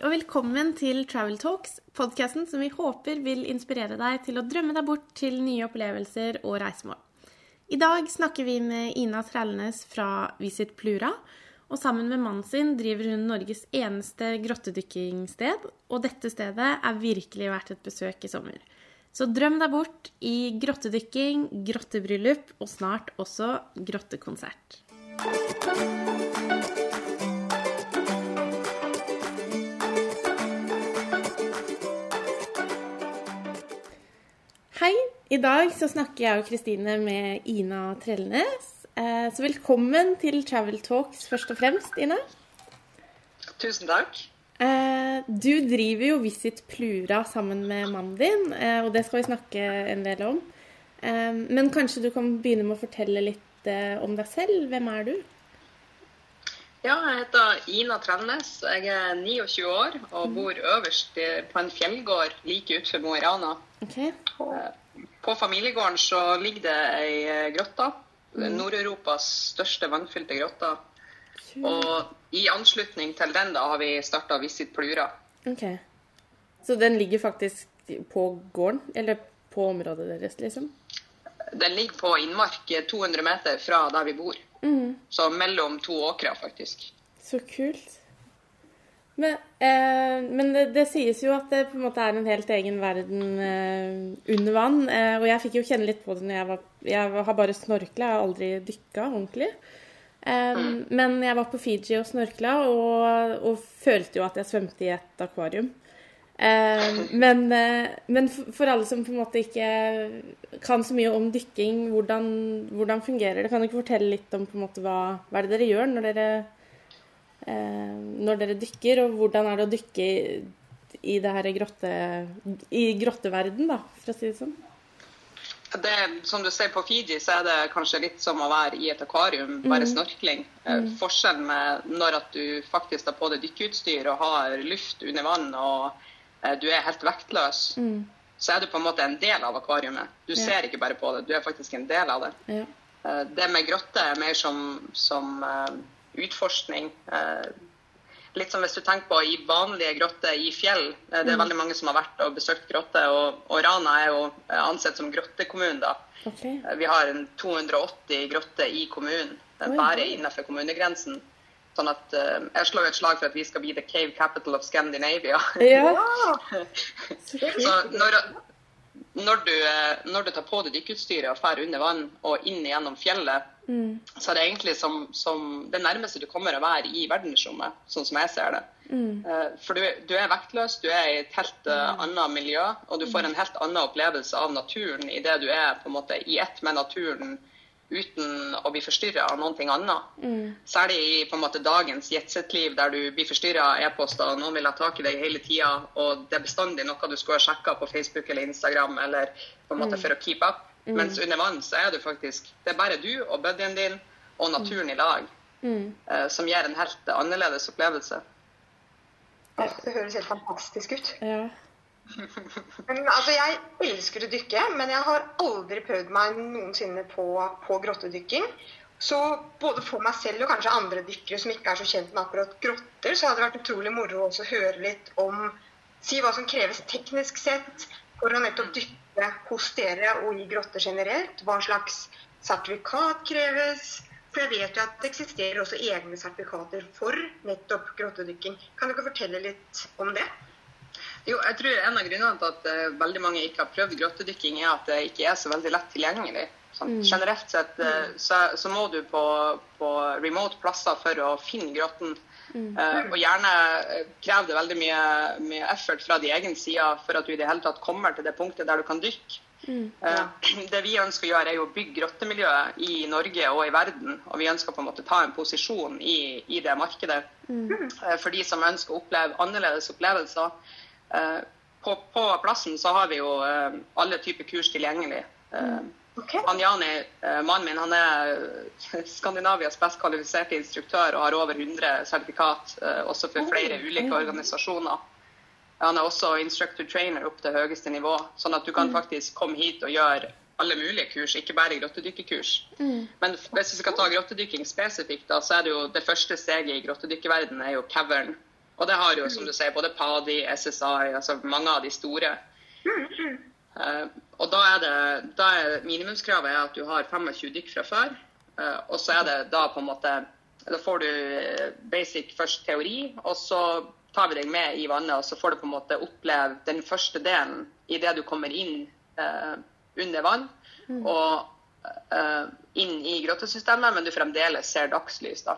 Og velkommen til Travel Talks, podkasten som vi håper vil inspirere deg til å drømme deg bort til nye opplevelser og reisemål. I dag snakker vi med Ina Trælnes fra Visit Plura. Og sammen med mannen sin driver hun Norges eneste grottedykkingsted. Og dette stedet er virkelig verdt et besøk i sommer. Så drøm deg bort i grottedykking, grottebryllup og snart også grottekonsert. Hei. I dag så snakker jeg og Kristine med Ina Trellnes. Eh, så velkommen til Travel Talks først og fremst, Ina. Tusen takk. Eh, du driver jo Visit Plura sammen med mannen din, eh, og det skal vi snakke en del om. Men kanskje du kan begynne med å fortelle litt om deg selv. Hvem er du? Ja, jeg heter Ina Trellnes. Jeg er 29 år og mm. bor øverst på en fjellgård like utenfor Mo i Rana. Okay. På familiegården så ligger det ei eh, grotte. Mm. Nord-Europas største vannfylte grotte. Og i anslutning til den da har vi starta Visit Plura. Ok. Så den ligger faktisk på gården? Eller på området deres, liksom? Den ligger på innmark 200 meter fra der vi bor. Mm. Så mellom to åkre, faktisk. Så kult. Men, eh, men det, det, sies jo at det på en måte er en helt egen verden eh, under vann. Eh, og jeg fikk jo kjenne litt på det når jeg var Jeg har bare snorkla, jeg har aldri dykka ordentlig. Mm. Men jeg var på Fiji og snorkla, og, og, følte jo at jeg svømte i et akvarium. Eh, men, eh, men, for alle som på en måte ikke kan så mye om dykking, hvordan, hvordan fungerer det? Kan du ikke fortelle litt om på en måte hva, hva er det dere gjør når dere når dere dykker, og hvordan er det å dykke i, i det her grotte, i grotteverden, da, for å si det sånn? Det, som du ser på Fiji, så er det kanskje litt som å være i et akvarium, bare mm. snorkling. Eh, mm. Forskjellen med når at du faktisk har på deg dykkeutstyr og har luft under vann og eh, du er helt vektløs, mm. så er du på en måte en del av akvariumet. Du ja. ser ikke bare på det, du er faktisk en del av det. Ja. Eh, det med grotte er mer som, som eh, utforskning. Eh, litt som hvis du tenker på i vanlige grotter i fjell. Eh, det er mm. veldig mange som har vært og besøkt grotter, og, og Rana er jo eh, ansett som grottekommune. da. Okay. Vi har en 280 grotter i kommunen, bare innenfor kommunegrensen. Sånn at uh, Jeg slår et slag for at vi skal bli the cave capital of Scandinavia. Ja. Så når, når, du, når, du, tar på deg dykkeutstyret og drar under vann og inn gjennom fjellet, Mm. Så er det egentlig som, som, det nærmeste du kommer å være i verdensrommet, sånn som jeg ser det. Mm. Uh, for du, du, er vektløs, du er i et helt uh, annet miljø, og du får en helt annen opplevelse av naturen idet du er på en måte i ett med naturen uten å bli forstyrra av noe annet. Mm. Særlig i på en måte dagens jetset-liv, der du blir forstyrra av e-poster, og noen vil ha tak i deg hele tida, og det er bestandig noe du skulle ha sjekka på Facebook eller Instagram eller på en måte mm. for å keep up. Mm. Mens under vann så er du faktisk Det er bare du og buddyen din og naturen i lag mm. uh, som gir en helt annerledes opplevelse. Det høres helt fantastisk ut. Ja. men, altså, jeg elsker å dykke, men jeg har aldri prøvd meg noensinne på, på grottedykking. Så både for meg selv og kanskje andre dykkere som ikke er så kjent med akkurat grotter, så hadde det vært utrolig moro å høre litt om si hva som kreves teknisk sett for å nettopp dykke hos dere og i grotter generelt? Hva slags sertifikat kreves? For jeg vet jo at det eksisterer også egne sertifikater for nettopp grottedykking. Kan dere fortelle litt om det? Jo, jeg tror En av grunnene til at uh, veldig mange ikke har prøvd grottedykking, er at det ikke er så veldig lett tilgjengelig. Sånn, mm. Generelt sett uh, så, så, må du på, på remote plasser for å finne grotten. Mm. Uh, og gjerne eh, krever det veldig mye, mye, effort fra de egen side for at du i det hele tatt kommer til det punktet der du kan dykke. Mm. Uh, det vi ønsker å gjøre, er å bygge grottemiljøet i Norge og i verden. Og vi ønsker på en måte ta en posisjon i, i det markedet mm. for de som ønsker å oppleve annerledes opplevelser. På, på, plassen så har vi jo alle typer kurs tilgjengelig. Mm. Okay. Han Jani, eh, mannen min, han er eh, Skandinavias best kvalifiserte instruktør og har over 100 sertifikat, eh, også for flere ulike organisasjoner. Han er også instructor trainer opp til høyeste nivå, sånn at du kan mm. faktisk komme hit og gjøre alle mulige kurs, ikke bare grottedykkerkurs. Mm. Men hvis vi skal ta grottedykking spesifikt, da, så er det jo det første steget i grottedykkeverdenen er jo cavern Og det har jo, som du sier, både PADI, SSI, altså mange av de store. Og da er, det, da er minimumskravet at du har 25 dykk fra før. Uh, og så er det da på en måte Da får du basic først teori, og så tar vi deg med i vannet, og så får du på en måte oppleve den første delen idet du kommer inn eh, under vann. Mm. Og inn i grottesystemet, men du fremdeles ser dagslys. da.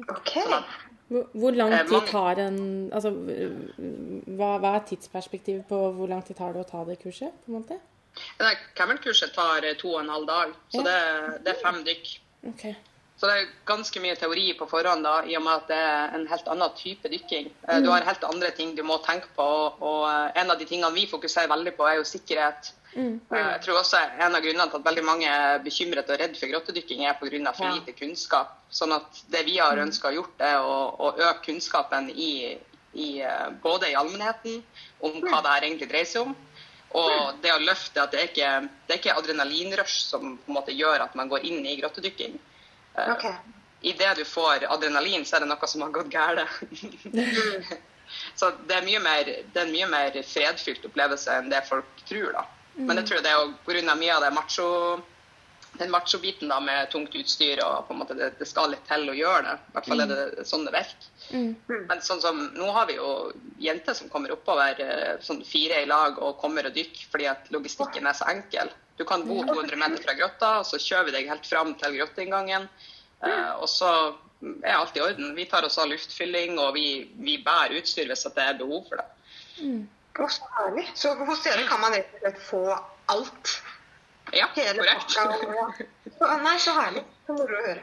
Okay. Sånn hvor lang eh, tid tar en Altså, hva, hva, er tidsperspektivet på hvor lang tid tar det å ta det kurset? på en måte? Camel-kurset tar to og en halv dag, så ja. det, det, er fem dykk. Okay. Så det er ganske mye teori på forhånd, da, i og med at det er en helt annen type dykking. Eh, mm. Du har helt andre ting du må tenke på, og en av de tingene vi fokuserer veldig på, er jo sikkerhet. Mm. Jeg tror også En av grunnene til at veldig mange er bekymret og redd for grottedykking, er pga. for lite kunnskap. Sånn at Det vi har mm. ønska å gjort, er å, å øke kunnskapen i, i, eh, både i allmennheten om hva det her egentlig dreier seg om, og det å løfte at det er ikke det er ikke adrenalinrush som på en måte gjør at man går inn i grottedykking. Eh, okay. Idet du får adrenalin, så er det noe som har gått galt. så det er, mer, det er, en mye mer fredfylt opplevelse enn det folk tror. da. Men jeg tror det er pga. mye av det macho, den macho-biten da, med tungt utstyr og på en måte det, det, skal litt til å gjøre det. I hvert fall er det sånn det virker. Mm. Men sånn som, nå har vi jo jenter som kommer oppover eh, sånn fire i lag og kommer og dykker fordi at logistikken er så enkel. Du kan bo 200 meter fra grotta, og så kjører vi deg helt fram til grotteinngangen. Eh, og så er alt i orden. Vi tar oss av luftfylling, og vi, vi bærer utstyr hvis det er behov for det. Mm. Å, så herlig. Så hos dere kan man rett og slett få alt? Ja, Hele korrekt. Pakka, ja. Nei, så herlig. Så moro å høre.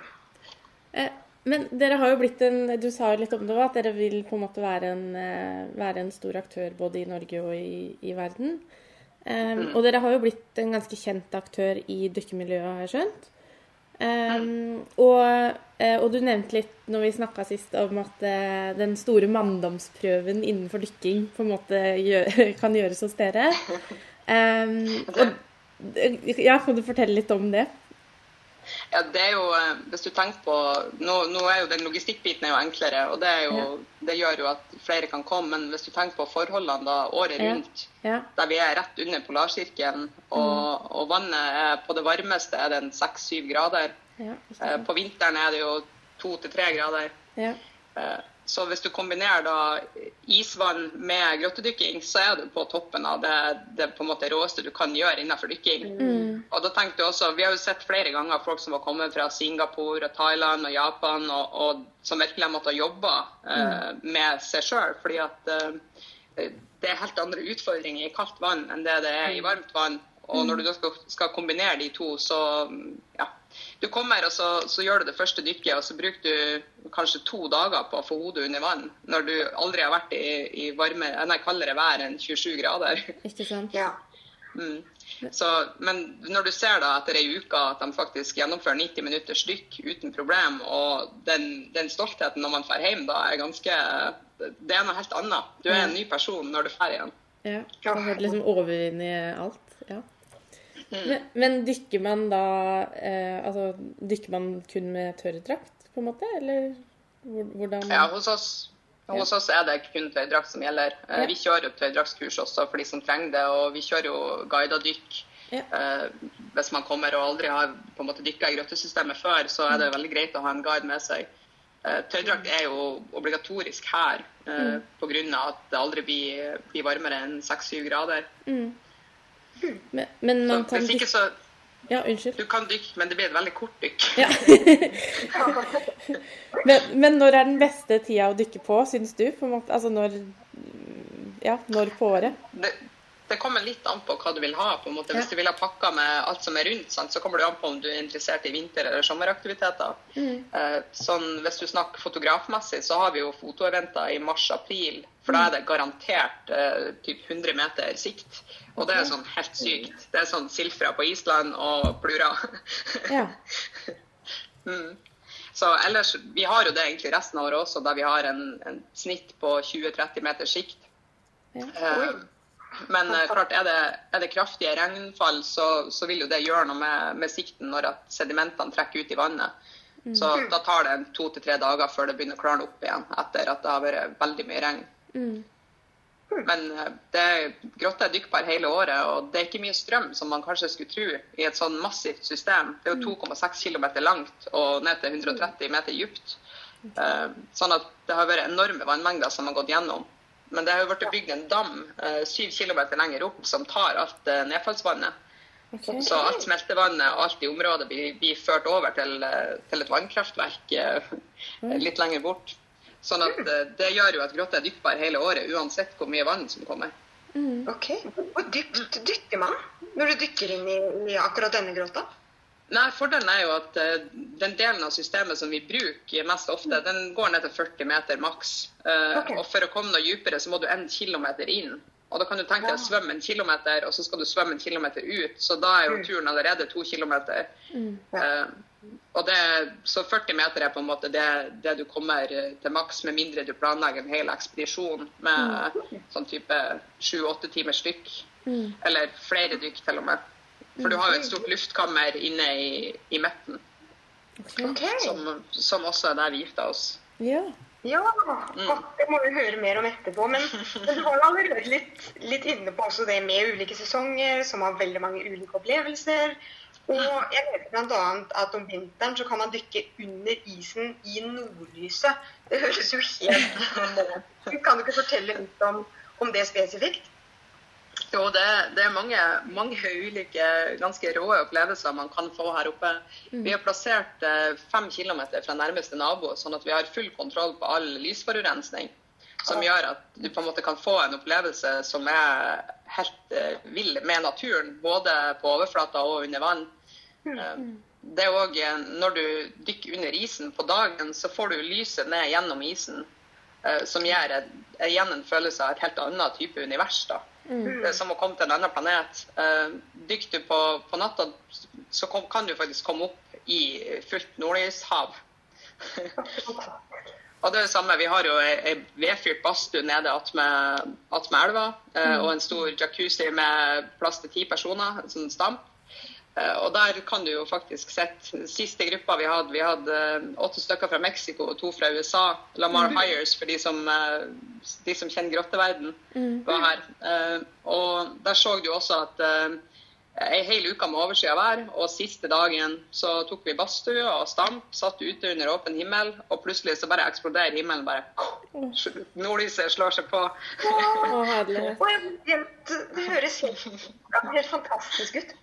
Eh, men dere har jo blitt en Du sa jo litt om det òg, at dere vil på en måte være en, eh, være en stor aktør både i Norge og i, i verden. Um, mm. Og dere har jo blitt en ganske kjent aktør i dykkemiljøet, har jeg skjønt. Um, og, eh, og, du nevnte litt når vi snakka sist om at uh, den store manndomsprøven innenfor dykking på en måte gjør, kan gjøres hos dere. Um, og, ja, kan du fortelle litt om det? Ja, det er jo, eh, hvis du tenker på, Nå, nå er jo den logistikkbiten er jo enklere, og det, jo, ja. det, gjør jo at flere kan komme. Men hvis du tenker på forholdene da året rundt, ja. der vi er rett under polarsirkelen, og, mm. og vannet er på det varmeste er det seks-syv grader. Eh, på vinteren er det jo to til tre grader. Eh, så hvis du kombinerer da isvann med grottedykking, så er du på toppen av det, det på en måte råeste du kan gjøre innenfor dykking. Mm. Og da tenkte jeg også, Vi har jo sett flere ganger folk som har kommet fra Singapore, og Thailand og Japan, og, og som virkelig har måttet jobbe eh, mm. med seg sjøl. Fordi at uh, det er helt andre utfordringer i kaldt vann enn det det er i mm. varmt vann. Og når du da skal, skal kombinere de to, så ja, du kommer og så, så, gjør du det første dykket, og så bruker du kanskje to dager på å få hodet under vann når du aldri har vært i, i varme, nei, kaldere vær enn 27 grader. Ikke sant? Ja. Mm. Så, men når du ser da etter ei uke at de faktisk gjennomfører 90 minutters dykk uten problem, og den, den stoltheten når man drar hjem, da er ganske Det er noe helt annet. Du er en ny person når du drar igjen. Ja. Du har liksom overvunnet alt. Ja. Mm. Men, men, dykker man da eh, Altså, dykker man kun med tørrdrakt, på en måte? Eller hvordan Ja, hos oss, hos oss er det kun tørrdrakt som gjelder. Eh, ja. Vi kjører jo tørrdraktskurs også for de som trenger det, og vi kjører jo guida dykk. Ja. Eh, hvis man kommer og aldri har på en måte dykka i grøttesystemet før, så er det mm. veldig greit å ha en guide med seg. Eh, tøydrakt er jo obligatorisk her eh, mm. pga. at det aldri blir, blir varmere enn 6-7 grader. Mm. Men, men man kan dykke så Ja, unnskyld. Du kan dykke, men det blir et veldig kort dykk. Ja. men, men, når er den beste tida å dykke på, syns du? På måte? Altså når Ja, når på året? Det, det kommer litt an på hva du vil ha. på en måte. Hvis du vil ha pakka med alt som er rundt, sant, så kommer det an på om du er interessert i vinter- eller sommeraktiviteter. Mm. Eh, sånn, hvis du snakker fotografmessig, så har vi jo fotoeventer i mars-april. For da er det garantert eh, typ 100 meter sikt. Og det er sånn helt sykt. Det er sånn silfra på Island og plura. ja. mm. Så ellers, Vi har jo det egentlig resten av året også, da vi har en, en snitt på 20-30 meters sikt. Ja. Eh, men uh, klart, er det, er det, kraftige regnfall, så, så, vil jo det gjøre noe med, med sikten når sedimentene trekker ut i vannet. Mm. Så da tar det to til tre dager før det begynner å klarne opp igjen etter at det har vært veldig mye regn. Mm. Men eh, det grotta er dykkbar hele året, og det er ikke mye strøm, som man kanskje skulle tro, i et sånn massivt system. Det er jo 2,6 km langt og ned til 130 meter dypt. Eh, sånn at det har vært enorme vannmengder som har gått gjennom. Men det har jo blitt bygd en dam eh, syv km lenger opp som tar alt nedfallsvannet. Okay. Så alt smeltevannet og alt i området blir, blir ført over til, til, et vannkraftverk litt lenger bort. Sånn at det gjør jo at grotta er dykkbar hele året, uansett hvor mye vann som kommer. Mm. Ok. Hvor dypt dykker man når du dykker inn i, i akkurat denne grotta? Nei, Fordelen er jo at uh, den delen av systemet som vi bruker mest ofte, den går ned til 40 meter maks. Uh, okay. Og for å komme noe dypere så må du en kilometer inn. Og da kan du tenke deg å svømme en kilometer, og så skal du svømme en kilometer ut. Så da er jo mm. turen allerede to kilometer. Mm. Uh, det, så 40 meter er på en måte det, det du kommer til maks, med mindre du planlegger en hel ekspedisjon med mm. sånn type sju-åtte timers dykk. Mm. Eller flere dykk, til og med. For du har jo et stort luftkammer inne i, i midten. Okay. Som, som, også er der vi gifta oss. Ja. Ja, mm. det må vi høre mer om etterpå. Men, men du var jo allerede litt, litt, inne på også det med ulike sesonger, som har veldig mange ulike opplevelser. Og jeg vet bl.a. at om vinteren så kan man dykke under isen i nordlyset. Det høres jo helt Kan du ikke fortelle litt om, om det spesifikt? Jo, det, det er mange, mange, ulike ganske rå opplevelser man kan få her oppe. Mm. Vi har plassert eh, fem kilometer fra nærmeste nabo, sånn at vi har full kontroll på all lysforurensning. Som gjør at du på en måte kan få en opplevelse som er helt uh, vill med naturen. Både på overflata og under vann. Mm. Uh, det er òg Når du dykker under isen på dagen, så får du lyset ned gjennom isen. Som gir igjen en følelse av et helt annet type univers. da. Mm. Som å komme til en annen planet. Uh, Dykker du på, på natta, så kom, kan du faktisk komme opp i fullt nordlyshav. og det er det samme, Vi har jo ei vedfyrt badstue nede attmed elva. Uh, mm. Og en stor jacuzzi med plass til ti personer. en sånn stamp. Eh, og der kan du jo faktisk sette Siste gruppa vi hadde, vi hadde eh, åtte stykker fra Mexico og to fra USA. Lamar mm. Hires, for de som, eh, de som kjenner grotteverden, mm. var her. Og der så du også at ei hel uke med overskya hver, og siste dagen så tok vi badstue og stamp, satt ute under åpen himmel, og plutselig så bare eksploderer himmelen. bare Nordlyset slår seg på. Å, herlig. Det høres helt, helt fantastisk ut.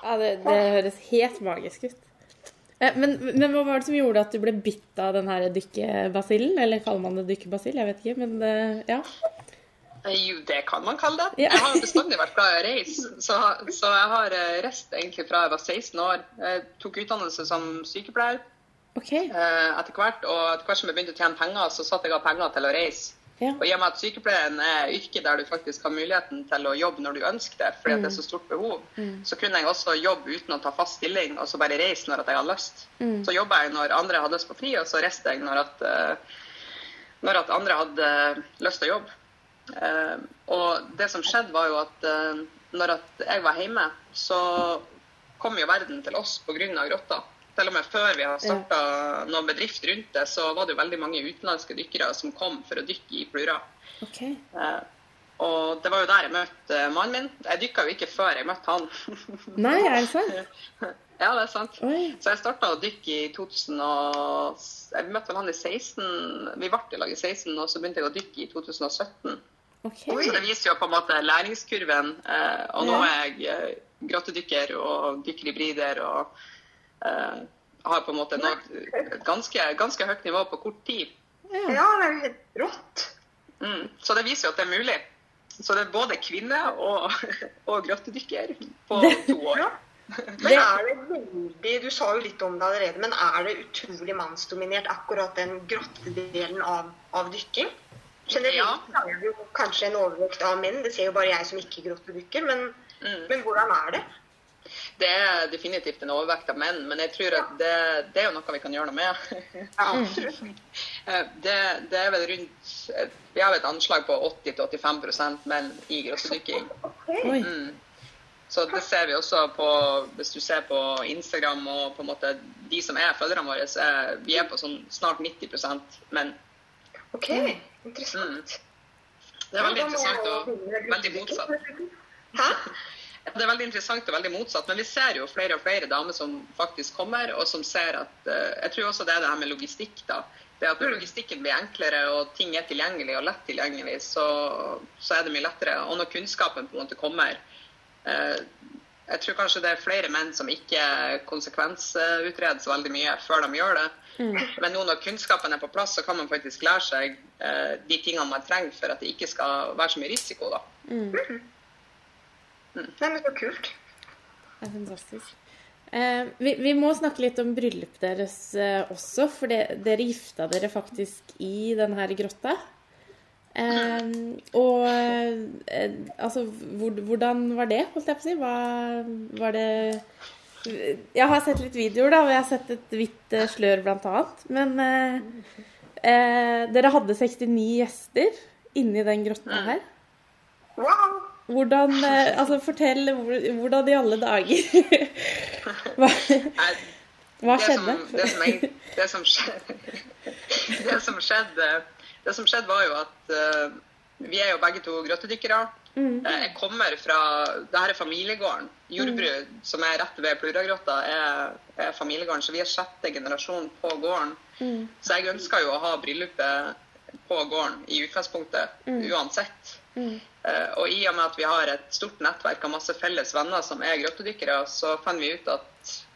Ja, det, det høres helt magisk ut. Eh, men, men, hva var det som gjorde at du ble bitt av den her dykkebasillen? Eller kaller man det dykkebasill? Jeg vet ikke, men eh, ja. Eh, jo, det kan man kalle det. Jeg har bestandig vært glad i å reise. Så, så, jeg har reist egentlig fra jeg var 16 år. Jeg tok utdannelse som sykepleier okay. etter hvert. Og etter hvert som jeg begynte å tjene penger, så satte jeg av penger til å reise. Ja. Og i og med at sykepleien er yrket der du faktisk har muligheten til å jobbe når du ønsker det, fordi mm. det er så stort behov, mm. så kunne jeg også jobbe uten å ta fast stilling og så bare reise når jeg hadde lyst. Mm. Så jobba jeg når andre hadde lyst på fri, og så reiste jeg når, at, uh, når at andre hadde lyst til å jobbe. Uh, og det som skjedde, var jo at uh, når at jeg var hjemme, så kom jo verden til oss pga. grotta til og med før vi har starta noen bedrift rundt det, så var det jo veldig mange utenlandske dykkere som kom for å dykke i Plura. Okay. Eh, og det var jo der jeg møtte eh, mannen min. Jeg dykka jo ikke før jeg møtte han. Nei, er det sant? ja, det er sant. Oi. Så jeg starta å dykke i 2000 og Jeg møtte vel han i 16 Vi ble i lag i 16, og så begynte jeg å dykke i 2017. Okay. Så det viser jo på en måte læringskurven. Eh, og nå er jeg grottedykker og dykker i brider og uh, har på en måte nådd et ganske, ganske, høyt nivå på kort tid. Ja, det er jo helt rått. Mm, så det viser jo at det er mulig. Så det er både kvinne og, og grottedykker på to år. Ja. Men er det veldig, Du sa jo litt om det allerede, men er det utrolig mannsdominert akkurat den grottedelen av, av dykking? Generelt ja. er det jo kanskje en overvekt av menn, det ser jo bare jeg som ikke grottedykker, men, mm. men hvordan er det? Det er definitivt en overvekt av menn, men jeg tror at det, det er jo noe vi kan gjøre noe med. Eh, det, det, er vel rundt Vi har et anslag på 80-85 menn i grossdykking. Mm. Så det ser vi også på Hvis du ser på Instagram og på en måte de som er følgerne våre, så er vi er på sånn snart 90 menn. OK, interessant. Mm. Det er veldig interessant og veldig motsatt. Hæ? Det er veldig interessant og veldig motsatt, men vi ser jo flere og flere damer som faktisk kommer, og som ser at uh, Jeg tror også det er det her med logistikk, da. Det at når logistikken blir enklere og ting er tilgjengelig og lett tilgjengelig, så, så er det mye lettere. Og når kunnskapen på en måte kommer uh, Jeg tror kanskje det er flere menn som ikke konsekvensutreder så veldig mye før de gjør det. Mm. Men nå når kunnskapen er på plass, så kan man faktisk lære seg uh, de tingene man trenger for at det ikke skal være så mye risiko. da. Mm. Nei, men så kult. Det er fantastisk. Eh, vi, vi, må snakke litt om bryllupet deres eh, også, for det, dere gifta dere faktisk i denne grotta. Eh, og eh, altså, hvor, hvordan var det, holdt jeg på å si? Hva, var det Jeg har sett litt videoer, da, og jeg har sett et hvitt eh, slør, blant annet. Men eh, dere hadde 69 gjester inni den grotta her. Wow! Hvordan eh, Altså, fortell hvordan i alle dager Hva, hva skjedde? Det som, det, som, skjedde, det som skjedde Det som skjedde, var jo at uh, vi er jo begge to grøttedykkere. Mm. Uh, jeg kommer fra det her er familiegården. Jordbru, mm. som er rett ved Pluragrotta, er, er, familiegården. Så vi er sjette generasjon på gården. Mm. Så jeg ønska jo å ha bryllupet på gården i utgangspunktet, mm. uansett. Mm. Og i og med at vi har et stort nettverk av masse felles venner som er grottedykkere, så fant vi ut at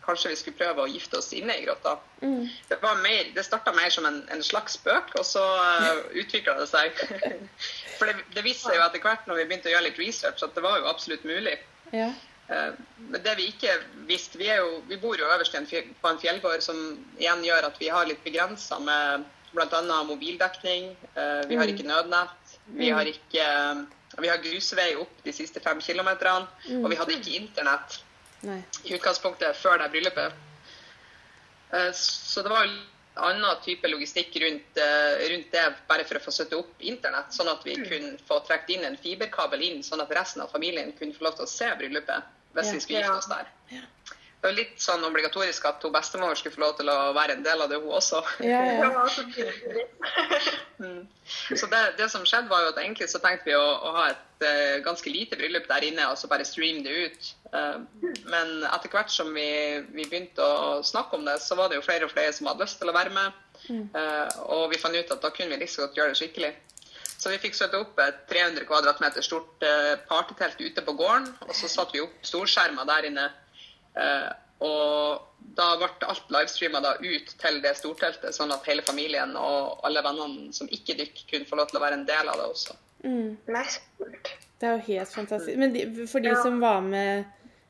kanskje vi skulle prøve å gifte oss inne i grotta. Mm. Det, mer, det starta mer som en, en, slags spøk, og så uh, eh, utvikla det seg. For det, det, viste seg jo etter hvert når vi begynte å gjøre litt research, at det var jo absolutt mulig. Ja. Uh, men det vi ikke visste Vi, jo, vi bor jo øverst en fjell, på en fjellgård som igjen gjør at vi har litt begrensa med bl.a. mobildekning. Uh, vi har mm. ikke nødnett. Vi har mm. ikke vi har grusvei opp de siste fem kilometerne, og vi hadde ikke internett Nei. i utgangspunktet før det bryllupet. Eh, så det var en annen type logistikk rundt, eh, rundt, det, bare for å få støtte opp internett, sånn at vi mm. kunne få trukket inn en fiberkabel inn, sånn at resten av familien kunne få lov til å se bryllupet hvis vi skulle gifte oss der. Det var litt sånn obligatorisk at hun bestemor skulle få lov til å være en del av det, hun også. Ja, ja. mm. Så det, det, som skjedde, var jo at egentlig så tenkte vi å, å ha et uh, ganske lite bryllup der inne og så bare streame det ut. Uh, men etter hvert som vi, vi, begynte å snakke om det, så var det jo flere og flere som hadde lyst til å være med. Uh, og vi fant ut at da kunne vi like liksom godt gjøre det skikkelig. Så vi fikk satt opp et 300 kvadratmeter stort partytelt ute på gården. Og så satte vi opp storskjermer der inne og da ble alt livestreama ut til det storteltet, sånn at hele familien og alle vennene som ikke dykker, kunne få lov til å være en del av det også. Mm. Det er jo helt fantastisk. Men de, for de ja. som var med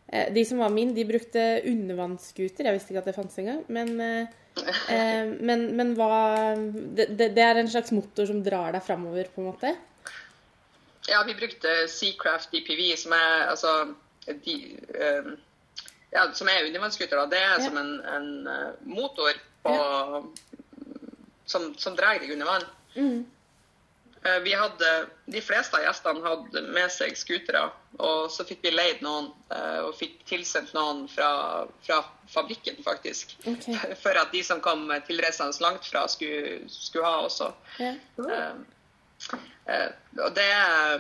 eh, De som var min, de brukte undervannsscooter. Jeg visste ikke at det fantes engang. Men, eh, men, men hva det, det, er en slags motor som drar deg framover, på en måte? Ja, vi brukte Seacraft DPV, som er altså de, um, ja, som er undervannsskuter, det er som en, en uh, motor på, som, som drar deg under vann. Mm. Uh, vi hadde, De fleste av gjestene hadde med seg scootere, og så fikk vi leid noen uh, og fikk tilsendt noen fra, fra fabrikken, faktisk. Okay. For at de som kom tilreisende langt fra, skulle, skulle ha også. Ja. Det,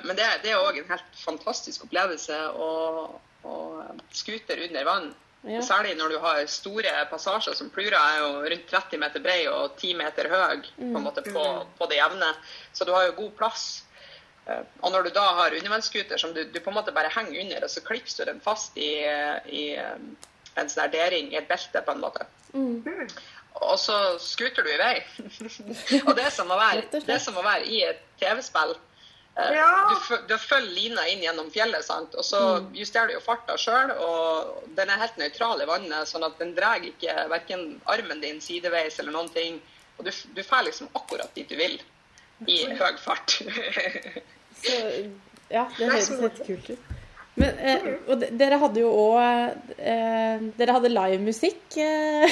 men det, er òg en helt fantastisk opplevelse. Og, og scooter under vann. Ja. Særlig når du har store passasjer som Plura er jo rundt 30 meter brei og 10 meter høy på, en måte på, mm. på det jevne. Så du har jo god plass. Eh, og når du da har undervannsscooter som du, du, på en måte bare henger under, og så klipser du den fast i, i eh, en sånn dering i et belte, på en måte. Mm. Og så scooter du i vei. og det er som å være, det er som å være i et TV-spill. Ja. Du, du, følger lina inn gjennom fjellet, sant? og så mm. justerer du jo farta sjøl. Og den er helt nøytral i vannet, sånn at den drar ikke verken armen din sideveis eller noen ting. Og du, du får liksom akkurat dit du vil i høy fart. så, ja, det høres helt kult ut. Men, eh, og dere hadde jo òg eh, Dere hadde livemusikk eh,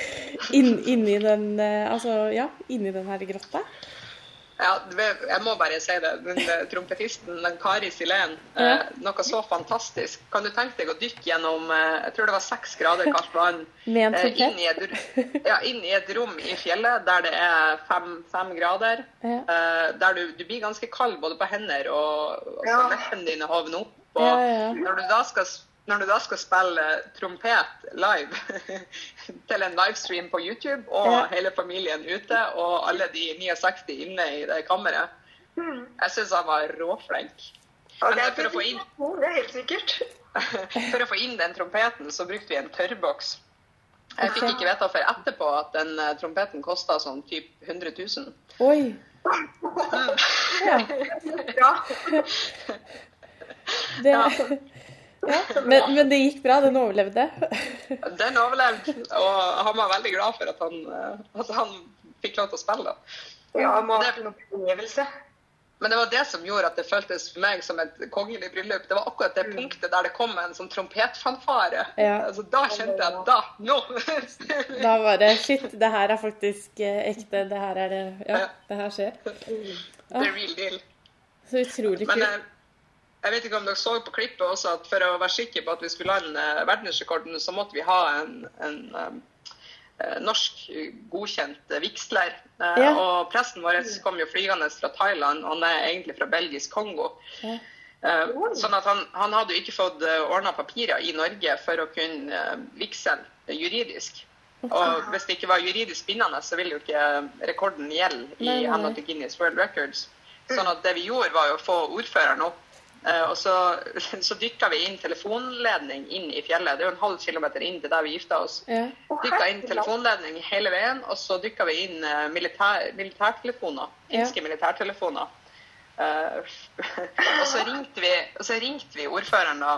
inn, inni den eh, Altså, ja, inni den her grotta? Ja, jeg må bare si det. Den eh, trompetisten, den Kari Silén, Ja. eh, noe så fantastisk. Kan du tenke deg å dykke gjennom eh, jeg tror det var seks grader kaldt vann Med en inn, i et, ja, inn i et rom i fjellet der det er fem, fem grader. Ja. eh, der du, du blir ganske kald både på hender og, og Ja. dine hovner opp. Og Ja, ja. Når, du da skal, når du da skal spille trompet live til en livestream på YouTube, og Ja. hele familien ute, og alle de 69 inne i det kammeret Jeg syns han var råflink. Men for å få inn det er helt sikkert. For å få inn den trompeten, så brukte vi en tørrboks. Jeg fikk ikke vite før etterpå at den eh, trompeten kosta sånn typ 100 000. Oi. Ja. Ja. Det, ja. Men, men det gikk bra? Den overlevde? Den overlevde, og han var veldig glad for at han, eh, at han fikk lov til å spille. da. ja må ha en opplevelse. Men det var det som gjorde at det føltes for meg som et kongelig bryllup. Det var akkurat det punktet der det kom en sånn trompetfanfare. Ja. Altså, da kjente jeg at da, nå! Da var det Shit, det her er faktisk eh, ekte. Det her er det Ja, det her skjer. The real deal. Så utrolig kult. Jeg vet ikke om dere så på klippet også at for å være sikker på at vi skulle lande verdensrekorden, så måtte vi ha en, en eh, norsk godkjent vigsler. Eh, Ja. Og presten vår kom jo flygende fra Thailand, og han er egentlig fra belgisk Kongo. Ja. Eh, sånn at han, han hadde jo ikke fått ordna papirer i Norge for å kunne vigsle juridisk. Og hvis det ikke var juridisk bindende, så ville jo ikke rekorden gjelde i henhold til Guinness World Records. Sånn at det vi gjorde, var jo å få ordføreren opp. Eh, Og så, så dykka vi inn telefonledning inn i fjellet. Det er jo en halv kilometer inn til der vi gifta oss. Ja. Dykka inn telefonledning hele veien, og så dykka vi inn eh, militær, militærtelefoner. Ja. Finske militærtelefoner. Uh, og så ringte vi, og så ringte vi ordføreren da.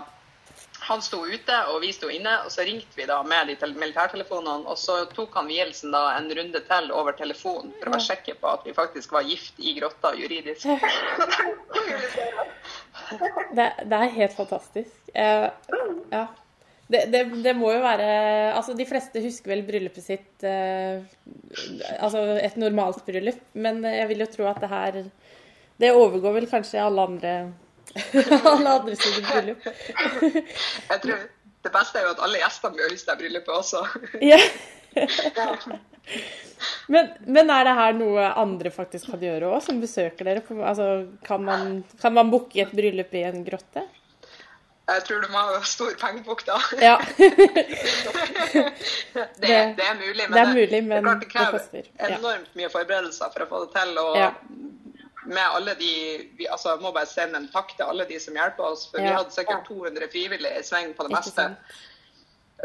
Han sto ute, og vi sto inne, og så ringte vi da med de tel- militærtelefonene. Og så tok han vielsen da en runde til over telefon for å være sikker på at vi faktisk var gift i grotta juridisk. Det, det er helt fantastisk. Eh, ja. Det, det, det må jo være Altså, de fleste husker vel bryllupet sitt eh, Altså et normalt bryllup, men jeg vil jo tro at det her Det overgår vel kanskje alle andre alle andre sine bryllup. Jeg tror Det beste er jo at alle gjestene blir lyst til bryllupet også. Ja. Men, men er det her noe andre faktisk kan gjøre òg, som besøker dere? Altså, kan man, kan man booke et bryllup i en grotte? Jeg tror du må ha stor pengebok da. Ja. Det, det er mulig, men det er mulig, men det, det krever enormt mye forberedelser for å få det til. Og Ja. Med alle de vi, altså, Jeg må bare sende en takk til alle de som hjelper oss, for vi hadde sikkert 200 frivillige i sving på det meste.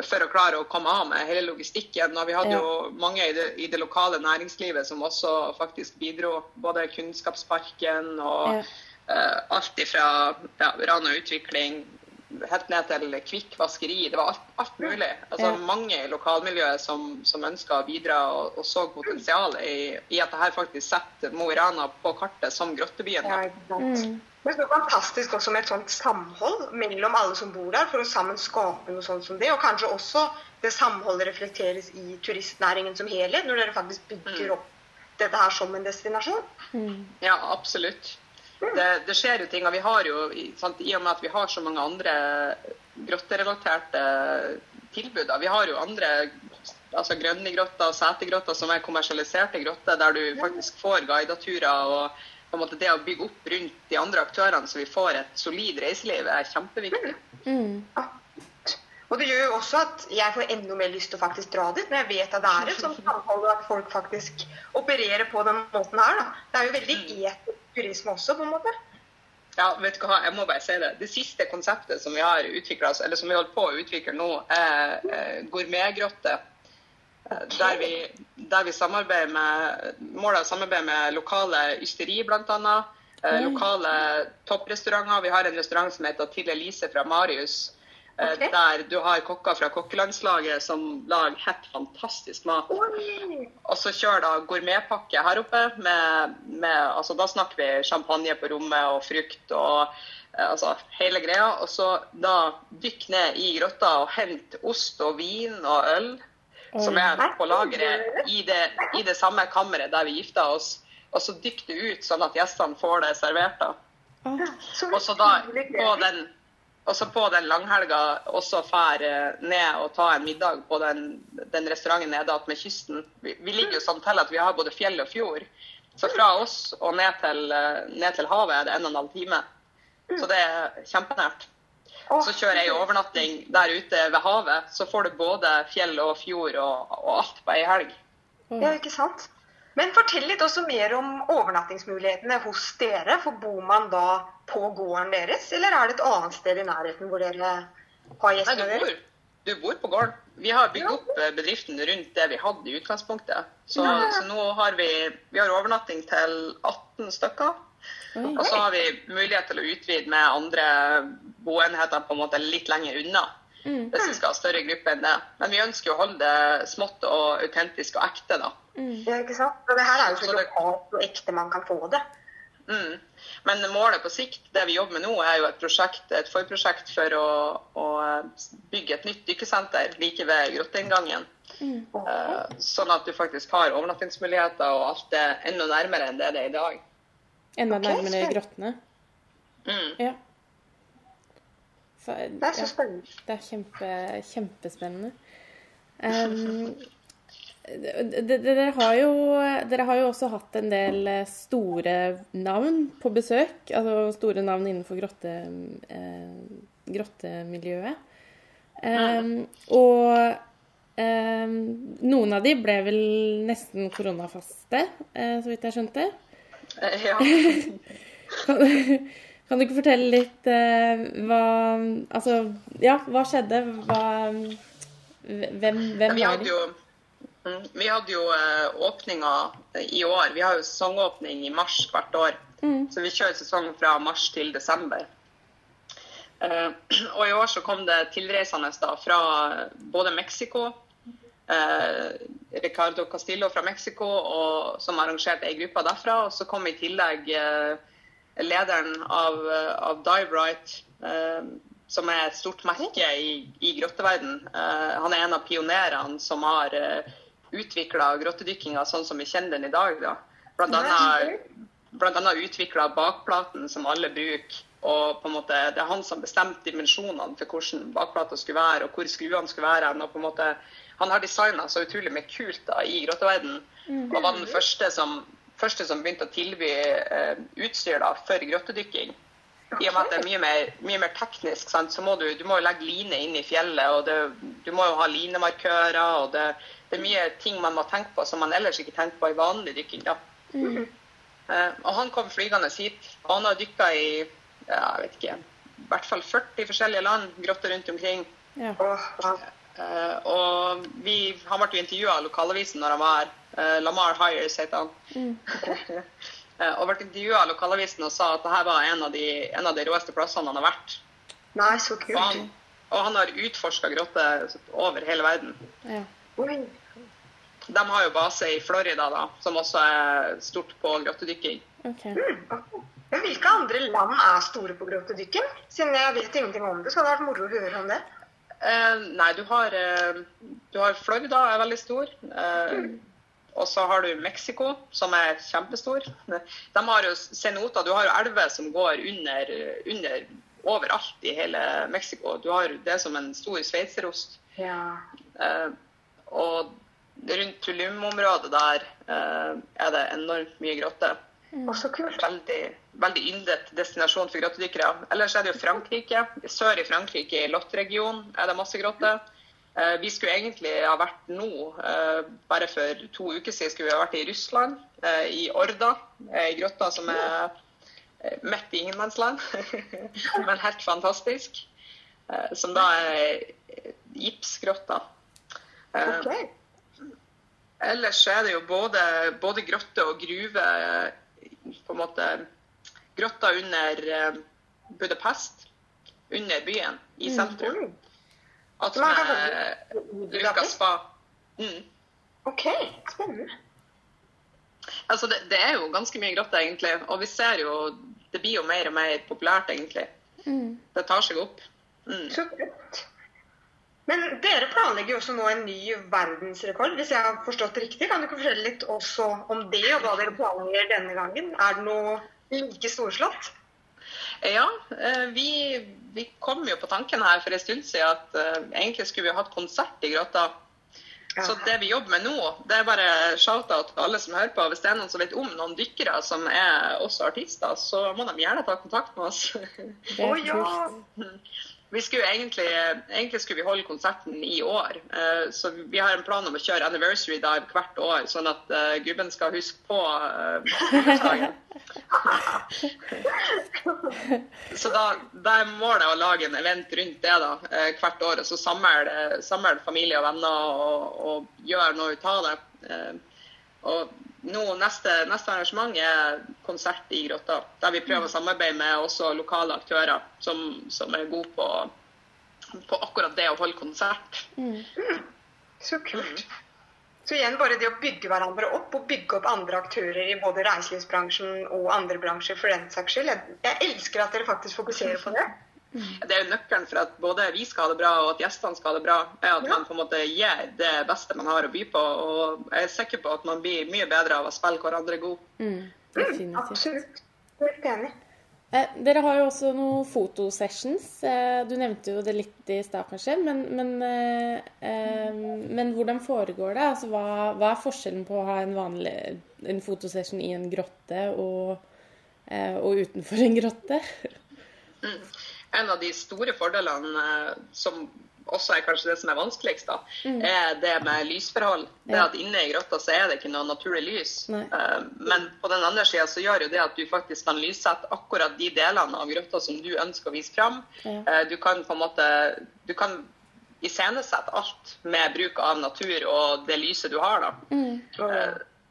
For å klare å komme av med hele logistikken. Og vi hadde Ja. jo mange i det, i det lokale næringslivet som også faktisk bidro. Både Kunnskapsparken og Ja. uh, alt ifra ja, Rana Utvikling helt ned til Kvikk vaskeri. Det var alt, alt mulig. Altså, Ja. Mange i lokalmiljøet som, som ønska å bidra og, og så potensial i, i at dette faktisk setter Mo i Rana på kartet som grottebyen. Ja, da. Men så fantastisk også med et sånt samhold mellom alle som bor der, for å sammen skape noe sånt som det. Og kanskje også det samholdet reflekteres i turistnæringen som helhet, når dere faktisk bygger opp dette her som en destinasjon. Ja, absolutt. Det, det skjer jo ting, og vi har jo, i- sant, i og med at vi har så mange andre grotterelaterte tilbud, vi har jo andre altså grønne grotter og setegrotter som er kommersialiserte grotter, der du faktisk får guideturer og på en måte det å bygge opp rundt de andre aktørene så vi får et solid reiseliv, er kjempeviktig. Og det gjør jo også at jeg får enda mer lyst til å faktisk dra dit, når jeg vet at det er et sånt samhold, at folk faktisk opererer på den måten her. Da. Det er jo veldig etisk turisme også, på en måte. Ja, vet du hva, jeg må bare si det. Det siste konseptet som vi har utviklet, eller som vi holder på å utvikle nå, er eh, gourmetgrotte. Eh, Der vi, der vi samarbeider med, måler å samarbeide med lokale ysteri, bl.a. Eh, lokale topprestauranter. Vi har en restaurant som heter Til Elise fra Marius. Eh, Ok. Der du har kokker fra kokkelandslaget som lager helt fantastisk mat. Oi! Og så kjør da gourmetpakke her oppe. Med, med, altså da snakker vi champagne på rommet og frukt og eh, altså hele greia. Og så da dykk ned i grotta og hent ost og vin og øl som er på lageret i det, i det samme kammeret der vi gifta oss. og så dykk det ut sånn at gjestene får det servert. da. Og så da på den, og så på den langhelga også fær eh, ned og ta en middag på den, den restauranten nede ved kysten. Vi, vi ligger jo sånn til at vi har både fjell og fjord. Så fra oss og ned til, eh, ned til havet er det en og en halv time. Så det er kjempenært. Så kjører jeg overnatting der ute ved havet. Så får du både fjell og fjord og, og alt på ei helg. Ja, ikke sant? Men fortell litt også mer om overnattingsmulighetene hos dere. For bor man da på gården deres, eller er det et annet sted i nærheten hvor dere har Nei, gjestene du bor, du bor på gården. Vi har bygd opp eh, bedriften rundt det vi hadde i utgangspunktet. Så, Ja. så nå har vi, vi har overnatting til 18 stykker. Og så har vi mulighet til å utvide med andre boenheter på en måte litt lenger unna. Mm. Hvis vi skal ha større gruppe enn det. Men vi ønsker å holde det smått og autentisk og ekte, da. Mm. Ja, ikke sant? Og det her er jo så lokalt og ekte man kan få det. Mm. Men målet på sikt, det vi jobber med nå, er jo et, prosjekt, et forprosjekt for å, å bygge et nytt dykkesenter like ved grotteinngangen. Mm. Eh, sånn at du faktisk har overnattingsmuligheter og alt det enda nærmere enn det det er i dag. Enda nærmere i grottene. Mm. Ja. Så, Det er så ja, spennende. det er kjempe, kjempespennende. Um, dere, har jo, dere har jo også hatt en del eh, store navn på besøk. Altså store navn innenfor grotte, eh, grottemiljøet. Um, og um, noen av de ble vel nesten koronafaste, eh, så vidt jeg skjønte. Eh, Ja. Kan, du ikke fortelle litt eh, hva Altså, ja, hva skjedde? Hva Hvem, hvem Vi var de? jo, mm, vi hadde jo eh, åpninga i år. Vi har jo sesongåpning i mars hvert år. Mm. Så vi kjører sesong fra mars til desember. Eh, og i år så kom det tilreisende da fra både Mexico eh, Ricardo Castillo fra Mexico, og, som arrangerte ei gruppe derfra. Og så kom i tillegg eh, lederen av, eh, av Dive Right, eh, som er et stort merke i, i grotteverden. Eh, han er en av pionerene som har uh, utvikla grottedykkinga sånn som vi kjenner den i dag. Da. Blant annet, blant annet utvikla bakplaten som alle bruker. Og på en måte, Det er han som bestemte dimensjonene for hvordan bakplata skulle være, og hvor skruene skulle være. Og på en måte, han har designa så utrolig mye kult da, i grotteverdenen. Og var den første som, første som begynte å tilby eh, utstyr da, for grottedykking. I og med at det er mye mer, mye mer teknisk, sant? så må du, du må jo legge line inn i fjellet. og det, Du må jo ha linemarkører. og det, det er mye ting man må tenke på som man ellers ikke tenker på i vanlig dykking. da. Eh, og han kom flygende hit. og Han har dykka i ja, jeg vet ikke, i hvert fall 40 forskjellige land, grotter rundt omkring. Ja. Eh, og vi, han ble jo intervjua av lokalavisen når han var her. Eh, Lamar Hires heter han. Eh, og ble intervjua av lokalavisen og sa at dette var en av, de, en av de råeste plassene han har vært. Nei, så Og kult. han, og han har utforska grotter over hele verden. ja. De har jo base i Florida, da, som også er stort på grottedykking. OK. Men hvilke andre land er store på grottedykking? Siden jeg vet ingenting om det, så hadde det vært moro å høre om det. Eh, nei, du har, eh, du har Florida er veldig stor. Eh, og så har du Mexico, som er kjempestor. De har jo cenoter. Du har jo elver som går under, under overalt i hele Mexico. Du har det som en stor sveitserost. Ja. Eh, og rundt Tulum-området der eh, er det enormt mye grotter. Og så kult. Veldig, veldig yndet destinasjon for grottedykkere. Ellers er det jo Frankrike. Sør i Frankrike, i Lot-regionen, er det masse grotter. Eh, vi skulle egentlig ha vært nå, eh, bare for to uker siden, skulle vi ha vært i Russland, eh, i Orda. I grotta som er midt i ingenmannsland, men helt fantastisk. Som da er gipsgrotta. Okay. Ok. Ellers er det jo både, både grotte og gruve på en måte Grotter under eh, Budapest, under byen, i sentrum. Oi. Så man kan Attmed spa. Mm. OK, spennende. Altså det, det er jo ganske mye grotter, egentlig. Og vi ser jo Det blir jo mer og mer populært, egentlig. Mm. Det tar seg opp. Mm. Så kult. Men dere planlegger jo også nå en ny verdensrekord, hvis jeg har forstått det riktig. Kan du ikke fortelle litt også om det, og hva dere planlegger denne gangen? Er det noe like storslått? Ja, eh, vi, vi kom jo på tanken her for en stund siden at uh, egentlig skulle vi hatt konsert i Grotta. Ja. Så det vi jobber med nå, det er bare shout-out til alle som hører på. Hvis det er noen som vet om noen dykkere som er også artister, så må de gjerne ta kontakt med oss. Å oh, ja! Skulle egentlig, egentlig skulle vi holde konserten i år. Uh, så vi har en plan om å kjøre anniversary dive hvert år, sånn at uh, gubben skal huske på bursdagen. Så da, da, er målet å lage en event rundt det da, hvert år. Og så samle familie og venner og, og gjøre noe ut av det. Og nå, neste, neste, arrangement er konsert i Grotta. Der vi prøver å samarbeide med også lokale aktører som, som er gode på, på, akkurat det å holde konsert. Mm. Så kult. Så igjen bare det å bygge hverandre opp, og bygge opp andre aktører i både reiselivsbransjen og andre bransjer for den saks skyld. Jeg, jeg elsker at dere faktisk fokuserer på det. Mm. Det er jo nøkkelen for at både vi skal ha det bra og at gjestene skal ha det bra, er at ja. man på en måte gir det beste man har å by på. Og jeg er sikker på at man blir mye bedre av å spille hverandre god. Mm, mm, absolutt. Helt enig. Eh, dere har jo også noen fotosessions. Eh, du nevnte jo det litt i stad, kanskje. Men, men, eh, eh, men, hvordan foregår det? Altså, hva, hva, er forskjellen på å ha en vanlig en fotosession i en grotte og, eh, og utenfor en grotte? Mm en av de store fordelene eh, som også er kanskje det som er vanskeligst, da, mm. er det med lysforhold. Det at Inne i grotta så er det ikke noe naturlig lys. Nei. Eh, men på den andre sida så gjør jo det at du faktisk kan lyssette akkurat de delene av grotta som du ønsker å vise fram. Ja. Eh, du kan på en måte du kan iscenesette alt med bruk av natur og det lyset du har. da. Mm.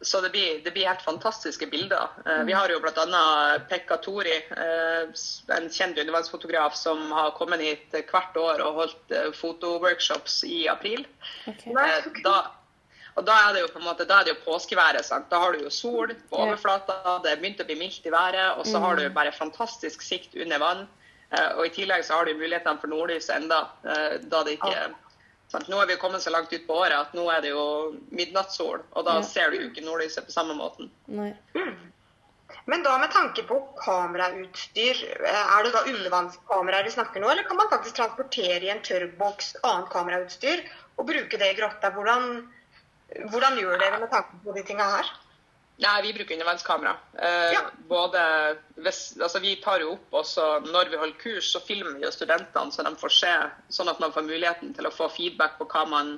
Så det blir, det blir, helt fantastiske bilder. Mm. Vi har jo bl.a. Pekka Tori, eh, en kjent undervannsfotograf som har kommet hit hvert år og holdt eh, fotoworkshops i april. Okay. Da, og da er det jo på en måte, da er det jo påskeværet. Sant? Da har du jo sol på overflata, det er begynt å bli mildt i været, og så har du mm. bare fantastisk sikt under vann. Og i tillegg så har du mulighetene for nordlys enda, da det ikke nå er vi kommet så langt ut på året at nå er det jo midnattssol, og da ja. ser du jo ikke nordlyset på samme måten. Nei. Mm. Men da med tanke på kamerautstyr, eh, er det da undervannskameraer vi snakker nå, eller kan man faktisk transportere i en tørrboks annet kamerautstyr og bruke det i grotta? Hvordan, hvordan gjør dere med tanke på de tinga her? Nei, vi bruker undervannskamera. Eh, ja. Både altså vi tar jo opp også Når vi holder kurs, så filmer vi jo studentene, så de får se, sånn at man får muligheten til å få feedback på hva man,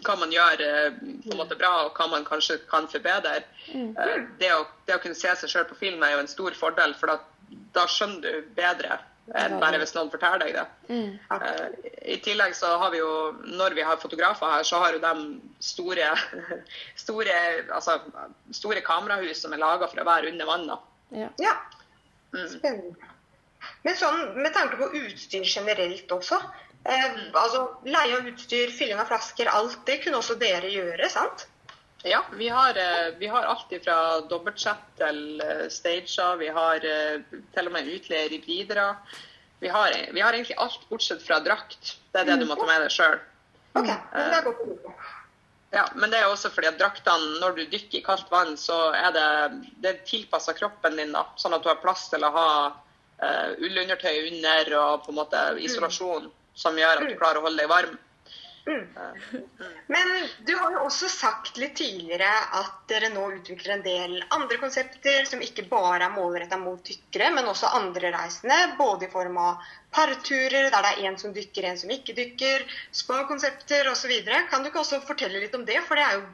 hva man gjør eh, på en måte bra, og hva man kanskje kan forbedre. Mm. Eh, det, å, det, å, kunne se seg sjøl på film er jo en stor fordel, for da, da skjønner du bedre enn bare hvis noen forteller deg det. Mm. Uh, I tillegg så har vi jo, når vi har fotografer her, så har jo de store, store, altså, store kamerahus som er laga for å være under vann. Ja. ja. Mm. Spennende. Men sånn med tanke på utstyr generelt også. Eh, altså Leie av utstyr, fylling av flasker, alt det kunne også dere gjøre, sant? Ja, vi har, eh, vi har alt fra dobbeltsett til eh, stager. Vi har eh, til og med utleier i bidra. Vi har, vi har, egentlig alt bortsett fra drakt. Det er det du må ta med deg sjøl. Okay, er godt Ja, men det er også fordi at draktene, når du dykker i kaldt vann, så er det, det tilpassa kroppen din. da, Sånn at du har plass til å ha uh, ullundertøy under og på en måte isolasjon som gjør at du klarer å holde deg varm. Mm. Men du har jo også sagt litt tidligere at dere nå utvikler en del andre konsepter som ikke bare er målretta mot dykkere, men også andre reisende. Både i form av parturer der det er en som dykker, en som ikke dykker, spa-konsepter osv. Kan du ikke også fortelle litt om det? For det er jo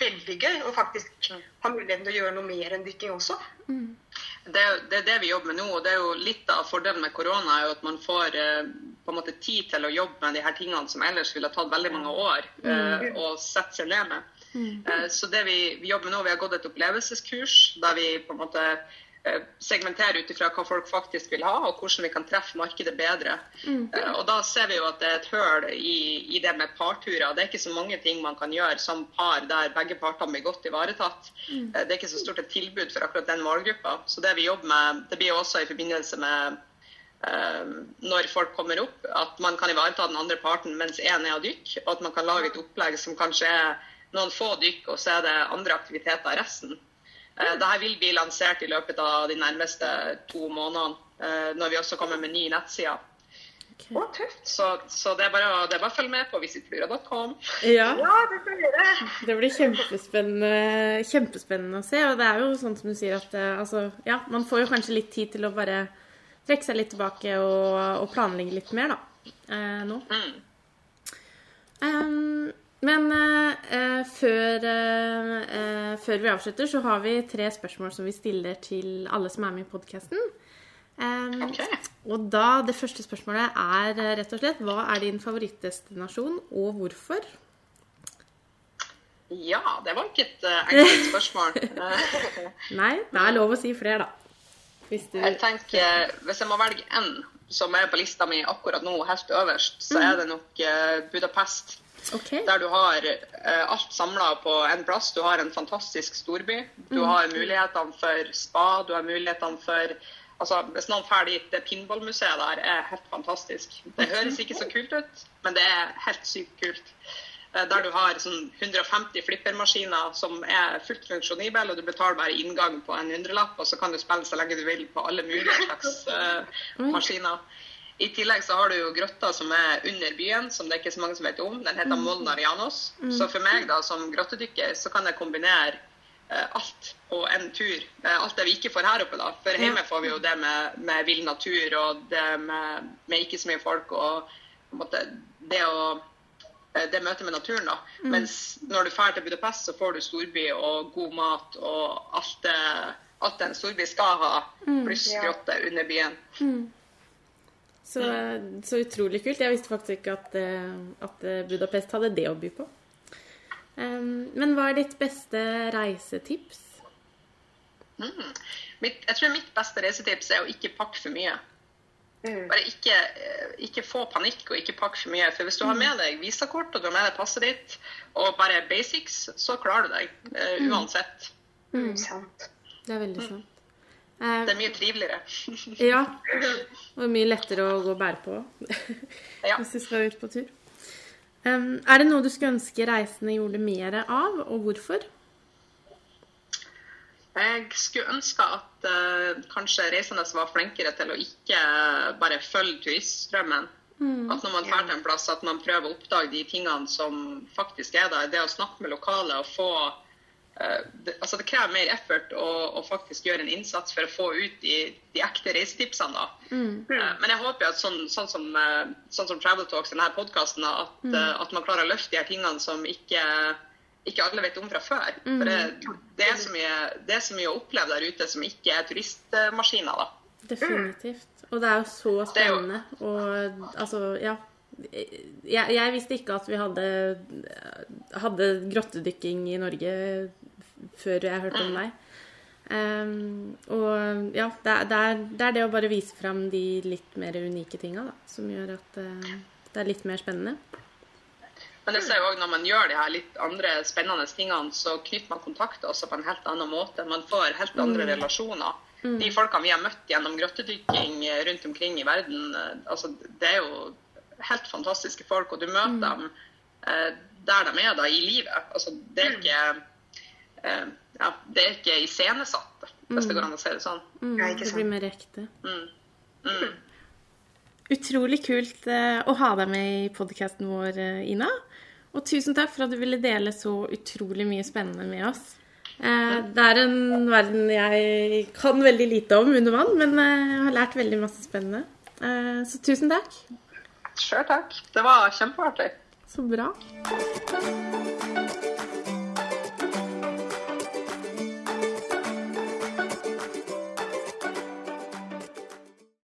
veldig gøy å faktisk ha muligheten til å gjøre noe mer enn dykking også. Mm. Det, det, er det vi jobber med nå. og det er jo Litt av fordelen med korona er jo at man får eh, på en måte tid til å jobbe med de her tingene som ellers ville tatt veldig mange år eh, mm. å sette seg ned med. Mm. Eh, så det vi, vi, jobber med nå, vi har gått et opplevelseskurs der vi på en måte segmentere ut ifra hva folk faktisk vil ha, og hvordan vi kan treffe markedet bedre. Mm. Eh, og Da ser vi jo at det er et høl i, i, det med parturer. Det er ikke så mange ting man kan gjøre som par der begge partene blir godt ivaretatt. Mm. Eh, det er ikke så stort et tilbud for akkurat den målgruppa. Så det vi jobber med, det blir også i forbindelse med eh, når folk kommer opp, at man kan ivareta den andre parten mens én er av dykk, og at man kan lage et opplegg som kanskje er noen få dykk, og så er det andre aktiviteter resten. Eh, Dette vil bli lansert i løpet av de nærmeste to månedene, eh, når vi også kommer med ny nettside. Tøft. Så, så det, er bare, det er bare å følge med på visitflura.com. Ja, Ja, det skal vi gjøre. det blir kjempespennende, kjempespennende å se. Og det er jo sånn som du sier at eh, altså, ja, man får jo kanskje litt tid til å bare trekke seg litt tilbake og, og planlegge litt mer, da. Eh, nå. Mm. Ehm, men eh, eh, før, eh, eh, før vi avslutter, så har vi tre spørsmål som vi stiller til alle som er med i podkasten. Ok. Og da, det første spørsmålet er eh, rett og slett Hva er din favorittdestinasjon, og hvorfor? Ja, det var ikke et uh, enkelt spørsmål. Nei, det er lov å si flere, da. Hvis du Jeg tenker, Hvis jeg må velge én som er på lista mi akkurat nå, helt øverst, så er det nok uh, Budapest. OK. Der du har uh, alt samla på en plass. Du har en fantastisk storby. Du har mulighetene for spa, du har mulighetene for Altså, Hvis noen drar dit, det pinballmuseet der er helt fantastisk. Det høres ikke så kult ut, men det er helt sykt kult. Uh, Der du har sånn 150 flippermaskiner som er fullt funksjonable, og du betaler bare inngang på en hundrelapp, og så kan du spille så lenge du vil på alle mulige slags uh, maskiner. I tillegg så har du jo grotta som er under byen, som det er ikke så mange som vet om. Den heter Molnarianos. Så for meg da, som grottedykker, så kan jeg kombinere eh, alt på en tur. Eh, alt det vi ikke får her oppe, da. For hjemme får vi jo det med, med vill natur og det med, med ikke så mye folk og på en måte det å eh, det møtet med naturen. da. Mens når du drar til Budapest, så får du storby og god mat og alt det, alt det en storby skal ha, pluss Ja. grotte under byen. Så, så utrolig kult. Jeg visste faktisk ikke at, eh, at eh, Budapest hadde det å by på. Ehm, men hva er ditt beste reisetips? Mm. Mitt, jeg tror mitt beste reisetips er å ikke pakke for mye. Mm. Bare ikke, eh, ikke få panikk og ikke pakke for mye. For hvis du har med deg visakort og du har med deg passet ditt og bare basics, så klarer du deg eh, uansett. Mm. Sant. Det er veldig sant. Eh, Det er mye triveligere. ja. Og mye lettere å gå og bære på Ja. hvis du skal ut på tur. Um, er det noe du skulle ønske reisende gjorde mer av, og hvorfor? Jeg skulle ønske at uh, kanskje reisende var flinkere til å ikke bare følge turiststrømmen. At når man drar til en plass, at man prøver å oppdage de tingene som faktisk er der. Det å snakke med lokale og få eh, det, altså det krever mer effort å, å faktisk gjøre en innsats for å få ut de, de ekte reisetipsene. da. Eh, Men jeg håper at sånn, sånn, som, eh, sånn som Travel Talks, denne podkasten, at, eh, at man klarer å løfte de her tingene som ikke, ikke alle vet om fra før. For det, det, er så mye, det er så mye å oppleve der ute som ikke er turistmaskiner. da. Definitivt. Og det er jo så Det er jo- spennende. Og altså, ja. Jeg, jeg visste ikke at vi hadde, hadde grottedykking i Norge før jeg hørte om deg. Um, og ja, det er, det, er, det er det å bare vise fram de litt mer unike tinga som gjør at uh, det er litt mer spennende. Men jeg ser jo også når man gjør de her litt andre spennende tingene, så knytter man kontakter også på en helt annen måte. Man får helt andre relasjoner. De folkene vi har møtt gjennom grottedykking rundt omkring i verden, eh, altså, det er jo helt fantastiske folk, og du møter dem eh, der de er da, i livet. Altså, det er ikke eh, ja, det er ikke iscenesatt, hvis det går an å si det sånn. Mm, det blir mer ekte. Mm. Mm. Utrolig kult eh, å ha deg med i podkasten vår, eh, Ina. Og tusen takk for at du ville dele så utrolig mye spennende med oss. Eh, det er en verden jeg kan veldig lite om under vann, men eh, jeg har lært veldig masse spennende. Eh, så tusen takk. Sjøl takk. Det var kjempeartig. Så bra.